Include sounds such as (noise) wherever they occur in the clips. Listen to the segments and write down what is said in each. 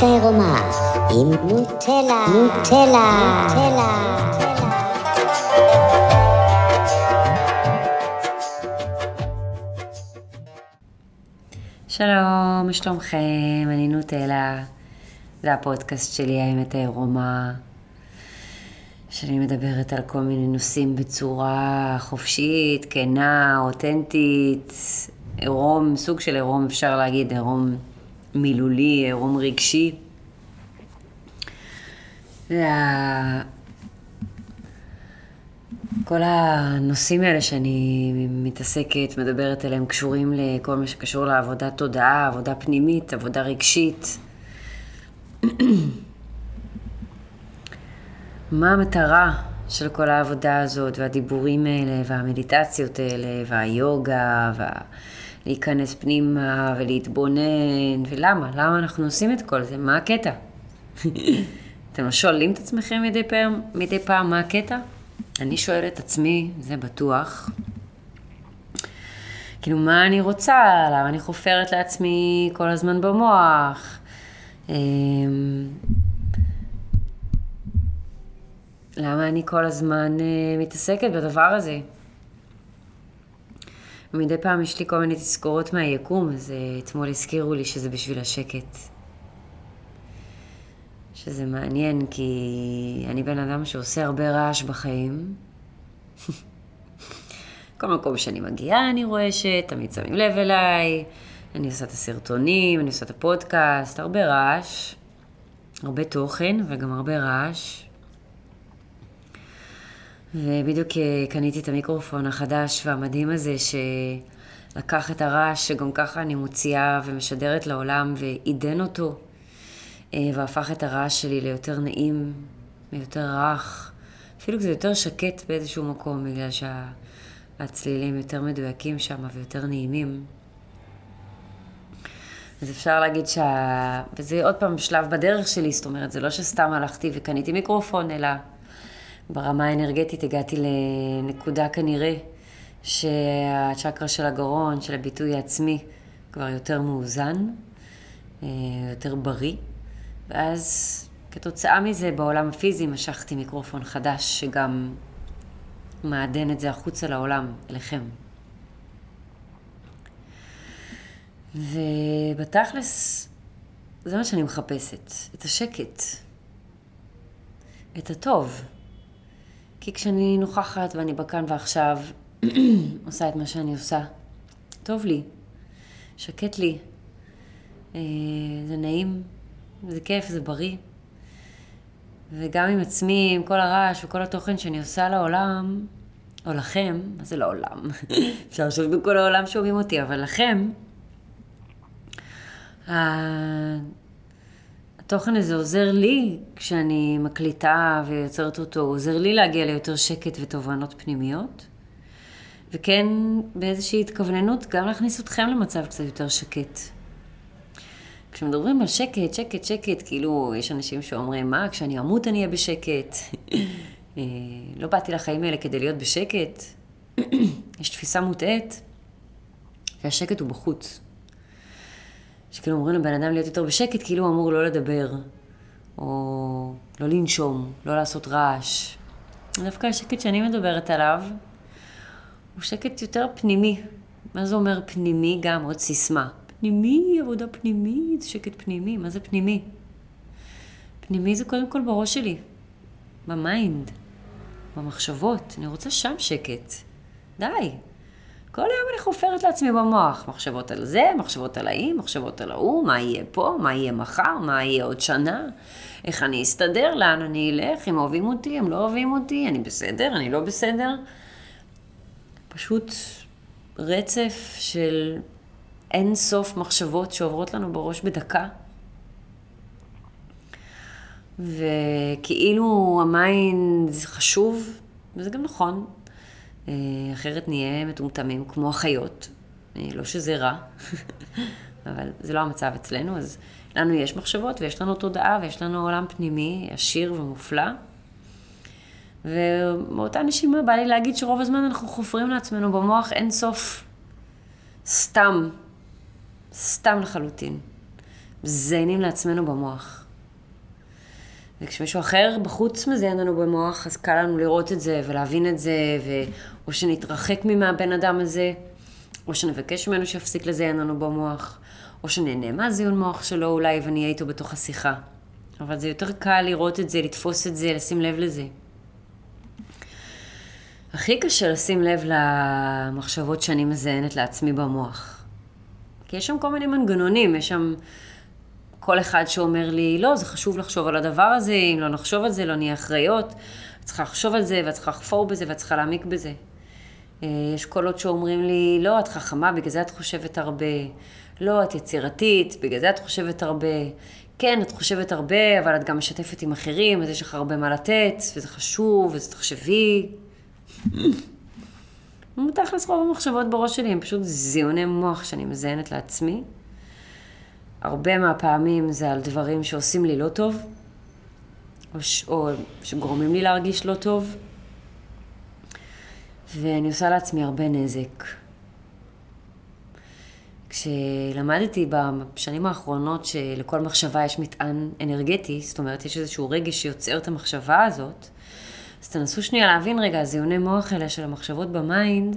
האמת העירומה עם נוטלה, נוטלה, נוטלה. שלום, מה שלומכם? אני נוטלה. זה הפודקאסט שלי, האמת העירומה, שאני מדברת על כל מיני נושאים בצורה חופשית, כנה, אותנטית, עירום, סוג של עירום, אפשר להגיד, עירום מילולי, עירום רגשי. וה... כל הנושאים האלה שאני מתעסקת, מדברת עליהם, קשורים לכל מה שקשור לעבודת תודעה, עבודה פנימית, עבודה רגשית. (clears throat) מה המטרה של כל העבודה הזאת, והדיבורים האלה, והמדיטציות האלה, והיוגה, ולהיכנס פנימה, ולהתבונן, ולמה? למה אנחנו עושים את כל זה? מה הקטע? (laughs) אתם לא שואלים את עצמכם מדי פעם, מדי פעם מה הקטע? אני שואלת את עצמי, זה בטוח, כאילו, מה אני רוצה? למה אני חופרת לעצמי כל הזמן במוח? אמ, למה אני כל הזמן אה, מתעסקת בדבר הזה? מדי פעם יש לי כל מיני תזכורות מהיקום, אז אה, אתמול הזכירו לי שזה בשביל השקט. שזה מעניין, כי אני בן אדם שעושה הרבה רעש בחיים. (laughs) כל מקום שאני מגיעה אני רועשת, תמיד שמים לב אליי, אני עושה את הסרטונים, אני עושה את הפודקאסט, הרבה רעש, הרבה תוכן וגם הרבה רעש. ובדיוק קניתי את המיקרופון החדש והמדהים הזה, שלקח את הרעש שגם ככה אני מוציאה ומשדרת לעולם ועידן אותו, אה, והפך את הרעש שלי ליותר נעים, ליותר רך, אפילו קצת יותר שקט באיזשהו מקום, בגלל שהצלילים יותר מדויקים שם ויותר נעימים. אז אפשר להגיד שה... וזה עוד פעם שלב בדרך שלי, זאת אומרת, זה לא שסתם הלכתי וקניתי מיקרופון, אלא ברמה האנרגטית הגעתי לנקודה כנראה שהצ'קרה של הגרון, של הביטוי העצמי, כבר יותר מאוזן, אה, יותר בריא. ואז כתוצאה מזה בעולם הפיזי משכתי מיקרופון חדש שגם מעדן את זה החוצה לעולם, אליכם. ובתכלס, זה מה שאני מחפשת, את השקט, את הטוב. כי כשאני נוכחת ואני בכאן ועכשיו, (clears throat) עושה את מה שאני עושה, טוב לי, שקט לי, אה, זה נעים, זה כיף, זה בריא. וגם עם עצמי, עם כל הרעש וכל התוכן שאני עושה לעולם, או לכם, מה זה לעולם? (laughs) אפשר לחשוב בכל העולם שומעים אותי, אבל לכם, התוכן הזה עוזר לי כשאני מקליטה ויוצרת אותו, עוזר לי להגיע ליותר שקט ותובנות פנימיות, וכן באיזושהי התכווננות גם להכניס אתכם למצב קצת יותר שקט. כשמדברים על שקט, שקט, שקט, כאילו, יש אנשים שאומרים, מה, כשאני אמות אני אהיה בשקט. אה, לא באתי לחיים האלה כדי להיות בשקט. (clears throat) יש תפיסה מוטעית שהשקט הוא בחוץ. שכאילו אומרים לבן אדם להיות יותר בשקט, כאילו הוא אמור לא לדבר, או לא לנשום, לא לעשות רעש. דווקא השקט שאני מדברת עליו, הוא שקט יותר פנימי. מה זה אומר פנימי? גם עוד סיסמה. פנימי, עבודה פנימית, שקט פנימי, מה זה פנימי? פנימי זה קודם כל בראש שלי, ב mind, במחשבות, אני רוצה שם שקט. די. כל היום אני חופרת לעצמי במוח, מחשבות על זה, מחשבות על ההיא, מחשבות על ההוא, מה יהיה פה, מה יהיה מחר, מה יהיה עוד שנה, איך אני אסתדר, לאן אני אלך, אם אוהבים אותי, הם לא אוהבים אותי, אני בסדר, אני לא בסדר. פשוט רצף של אין סוף מחשבות שעוברות לנו בראש בדקה. וכאילו ה mind זה חשוב, וזה גם נכון, אחרת נהיה מטומטמים כמו החיות. אה, לא שזה רע, (laughs) אבל זה לא המצב אצלנו, אז לנו יש מחשבות ויש לנו תודעה ויש לנו עולם פנימי עשיר ומופלא. ובאותה נשימה בא לי להגיד שרוב הזמן אנחנו חופרים לעצמנו במוח אין סוף סתם סתם לחלוטין. מזיינים לעצמנו במוח. וכשמישהו אחר בחוץ מזיין לנו במוח, אז קל לנו לראות את זה ולהבין את זה, ו... או שנתרחק מהבן אדם הזה, או שנבקש ממנו שיפסיק לזיין לנו במוח, או שנהנה מהזיון מוח שלו אולי ונהיה איתו בתוך השיחה. אבל זה יותר קל לראות את זה, לתפוס את זה, לשים לב לזה. הכי קשה לשים לב למחשבות שאני מזיינת לעצמי במוח. כי יש שם כל מיני מנגנונים, יש שם כל אחד שאומר לי, לא, זה חשוב לחשוב על הדבר הזה, אם לא נחשוב על זה, לא נהיה אחראיות. את צריכה לחשוב על זה, ואת צריכה לחפור בזה, ואת צריכה להעמיק בזה. אה, יש קולות שאומרים לי, לא, את חכמה, בגלל זה את חושבת הרבה. לא, את יצירתית, בגלל זה את חושבת הרבה. כן, את חושבת הרבה, אבל את גם משתפת עם אחרים, אז יש לך הרבה מה לתת, וזה חשוב, וזה תחשבי. (laughs) תכלס רוב המחשבות בראש שלי הם פשוט זיוני מוח שאני מזיינת לעצמי. הרבה מהפעמים זה על דברים שעושים לי לא טוב, או, ש... או שגורמים לי להרגיש לא טוב, ואני עושה לעצמי הרבה נזק. כשלמדתי בשנים האחרונות שלכל מחשבה יש מטען אנרגטי, זאת אומרת, יש איזשהו רגש שיוצר את המחשבה הזאת, אז תנסו שנייה להבין רגע, הזיוני מוח האלה של המחשבות ב mind,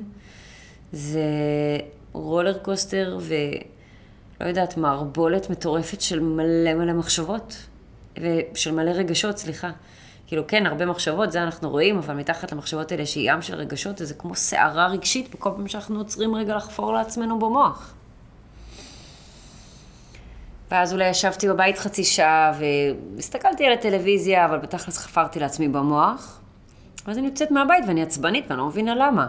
זה רולר קוסטר ולא יודעת, מערבולת מטורפת של מלא מלא מחשבות, ושל מלא רגשות, סליחה. כאילו, כן, הרבה מחשבות, זה אנחנו רואים, אבל מתחת למחשבות האלה שהיא ים של רגשות, זה כמו סערה רגשית בכל פעם שאנחנו עוצרים רגע לחפור לעצמנו במוח. ואז אולי ישבתי בבית חצי שעה והסתכלתי על הטלוויזיה, אבל בתכלס חפרתי לעצמי במוח. ואז אני יוצאת מהבית ואני עצבנית ואני לא מבינה למה.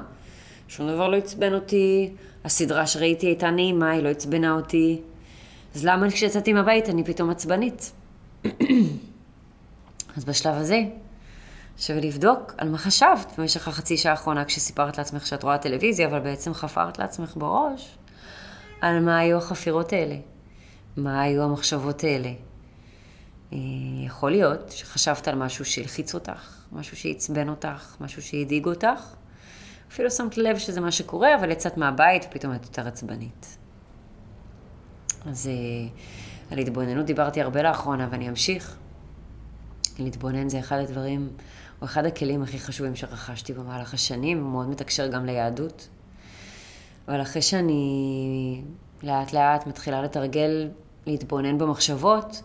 שום דבר לא עצבן אותי, הסדרה שראיתי הייתה נעימה, היא לא עצבנה אותי. אז למה כשיצאתי מהבית אני פתאום עצבנית? (clears throat) אז בשלב הזה, שווה לבדוק על מה חשבת במשך החצי שעה האחרונה כשסיפרת לעצמך שאת רואה טלוויזיה, אבל בעצם חפרת לעצמך בראש על מה היו החפירות האלה. מה היו המחשבות האלה? אה, יכול להיות שחשבת על משהו שהלחיץ אותך, משהו שעצבן אותך, משהו שהדאיג אותך. אפילו שמת לב שזה מה שקורה, אבל יצאת מהבית ופתאום את יותר עצבנית. אז אה, על התבוננות דיברתי הרבה לאחרונה ואני אמשיך. להתבונן זה אחד הדברים, או אחד הכלים הכי חשובים שרכשתי במהלך השנים, הוא מאוד מתקשר גם ליהדות. אבל אחרי שאני לאט לאט מתחילה לתרגל להתבונן במחשבות,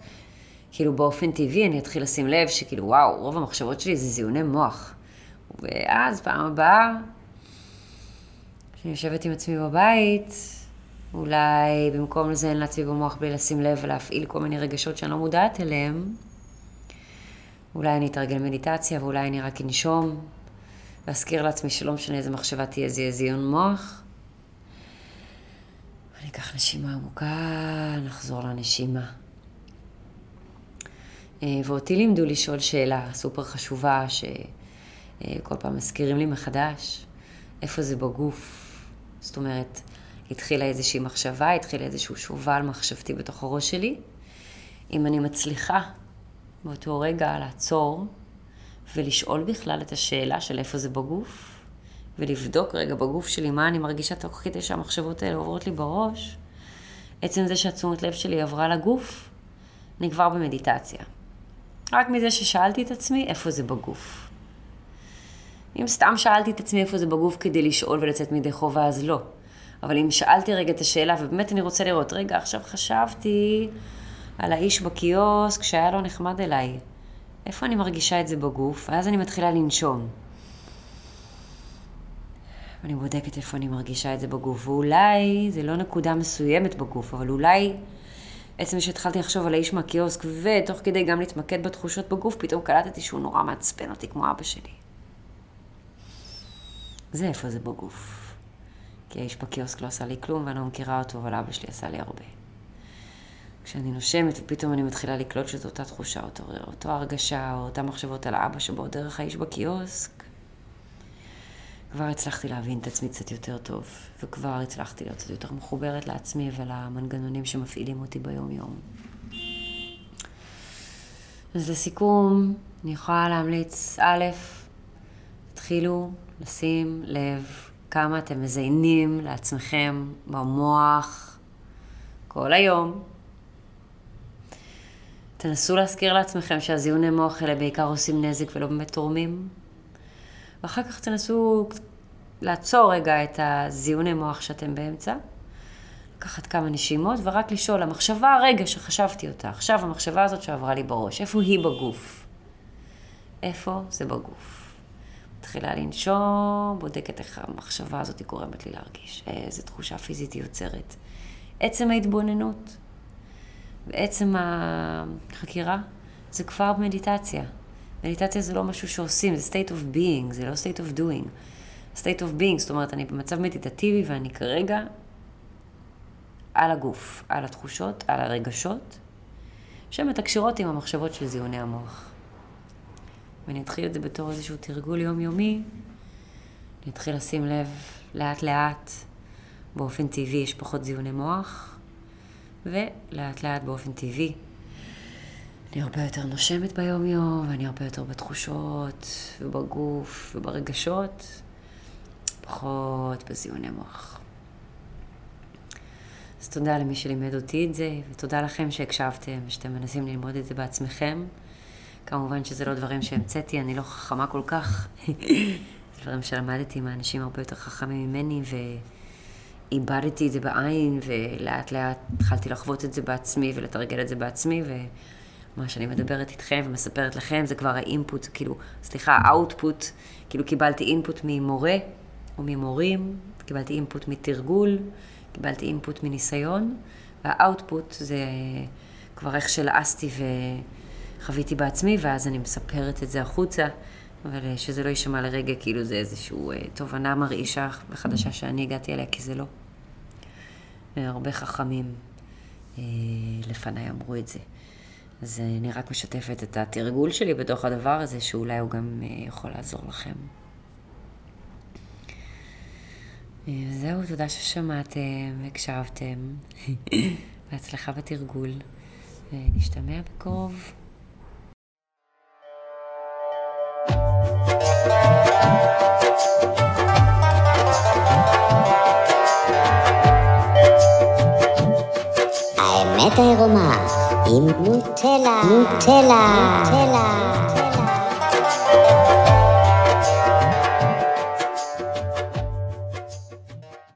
כאילו באופן טבעי אני אתחיל לשים לב שכאילו וואו, רוב המחשבות שלי זה זיוני מוח. ואז פעם הבאה, כשאני יושבת עם עצמי בבית, אולי במקום לזיין לעצמי במוח בלי לשים לב ולהפעיל כל מיני רגשות שאני לא מודעת אליהם, אולי אני אתרגל מדיטציה ואולי אני רק אנשום ואזכיר לעצמי שלא משנה איזה מחשבה תהיה, זה יהיה זיון מוח. אני אקח נשימה עמוקה, נחזור לנשימה. אה, ואותי לימדו לשאול שאלה סופר חשובה, שכל פעם מזכירים לי מחדש, איפה זה בגוף. זאת אומרת, התחילה איזושהי מחשבה, התחילה איזשהו שובל מחשבתי בתוך הראש שלי. אם אני מצליחה באותו רגע לעצור ולשאול בכלל את השאלה של איפה זה בגוף, ולבדוק רגע בגוף שלי מה אני מרגישה תוך כדי שהמחשבות האלה עוברות לי בראש, עצם זה שהתשומת לב שלי עברה לגוף, אני כבר במדיטציה. רק מזה ששאלתי את עצמי איפה זה בגוף. אם סתם שאלתי את עצמי איפה זה בגוף כדי לשאול ולצאת מידי חובה, אז לא. אבל אם שאלתי רגע את השאלה, ובאמת אני רוצה לראות, רגע, עכשיו חשבתי על האיש בקיוסק שהיה לו נחמד אליי. איפה אני מרגישה את זה בגוף? ואז אני מתחילה לנשום. ואני בודקת איפה אני מרגישה את זה בגוף. ואולי זה לא נקודה מסוימת בגוף, אבל אולי עצם שהתחלתי לחשוב על האיש מהקיוסק, ותוך כדי גם להתמקד בתחושות בגוף, פתאום קלטתי שהוא נורא מעצבן אותי כמו אבא שלי. זה איפה זה בגוף. כי האיש בקיוסק לא עשה לי כלום ואני לא מכירה אותו, אבל אבא שלי עשה לי הרבה. כשאני נושמת ופתאום אני מתחילה לקלוט שזו אותה תחושה, אותו, אותו הרגשה, או אותה מחשבות על האבא שבו דרך האיש בקיוסק, כבר הצלחתי להבין את עצמי קצת יותר טוב, וכבר הצלחתי להיות קצת יותר מחוברת לעצמי ולמנגנונים שמפעילים אותי ביום-יום. אז לסיכום, אני יכולה להמליץ, א', תתחילו לשים לב כמה אתם מזיינים לעצמכם במוח כל היום. תנסו להזכיר לעצמכם שהזיוני מוח האלה בעיקר עושים נזק ולא באמת תורמים. ואחר כך תנסו לעצור רגע את הזיוני מוח שאתם באמצע, לקחת כמה נשימות ורק לשאול, המחשבה הרגע שחשבתי אותה, עכשיו המחשבה הזאת שעברה לי בראש, איפה היא בגוף? איפה זה בגוף? מתחילה לנשום, בודקת איך המחשבה הזאת גורמת לי להרגיש, איזה תחושה פיזית היא יוצרת. עצם ההתבוננות ועצם החקירה זה כבר מדיטציה. מדיטציה זה לא משהו שעושים, זה state of being, זה לא state of doing. state of being, זאת אומרת, אני במצב מדיטטיבי ואני כרגע על הגוף, על התחושות, על הרגשות, שמתקשרות עם המחשבות של זיוני המוח. ואני אתחיל את זה בתור איזשהו תרגול יומיומי, אני אתחיל לשים לב לאט לאט, באופן טבעי יש פחות זיוני מוח, ולאט לאט באופן טבעי אני הרבה יותר נושמת ביום-יום, ואני הרבה יותר בתחושות, ובגוף, וברגשות, פחות בזיוני מוח. אז תודה למי שלימד אותי את זה, ותודה לכם שהקשבתם, ושאתם מנסים ללמוד את זה בעצמכם. כמובן שזה לא דברים שהמצאתי, אני לא חכמה כל כך. (laughs) זה דברים שלמדתי מאנשים הרבה יותר חכמים ממני, ואיבדתי את זה בעין, ולאט לאט התחלתי לחוות את זה בעצמי ולתרגל את זה בעצמי, ומה שאני מדברת איתכם ומספרת לכם זה כבר האינפוט, כאילו, סליחה, האוטפוט, כאילו קיבלתי אינפוט ממורה או ממורים, קיבלתי אינפוט מתרגול, קיבלתי אינפוט מניסיון, והאוטפוט זה כבר איך שלעסתי ו... חוויתי בעצמי, ואז אני מספרת את זה החוצה, אבל אה, שזה לא יישמע לרגע כאילו זה איזושהי אה, תובנה מרעישה וחדשה שאני הגעתי אליה, כי זה לא. אה, הרבה חכמים לפניי אמרו את זה. אז אני רק משתפת את התרגול שלי בתוך הדבר הזה, שאולי הוא גם יכול לעזור לכם. זהו, תודה ששמעתם, הקשבתם. (laughs) בהצלחה בתרגול. נשתמע בקרוב. העירומה עם נוטלה, נוטלה, נוטלה.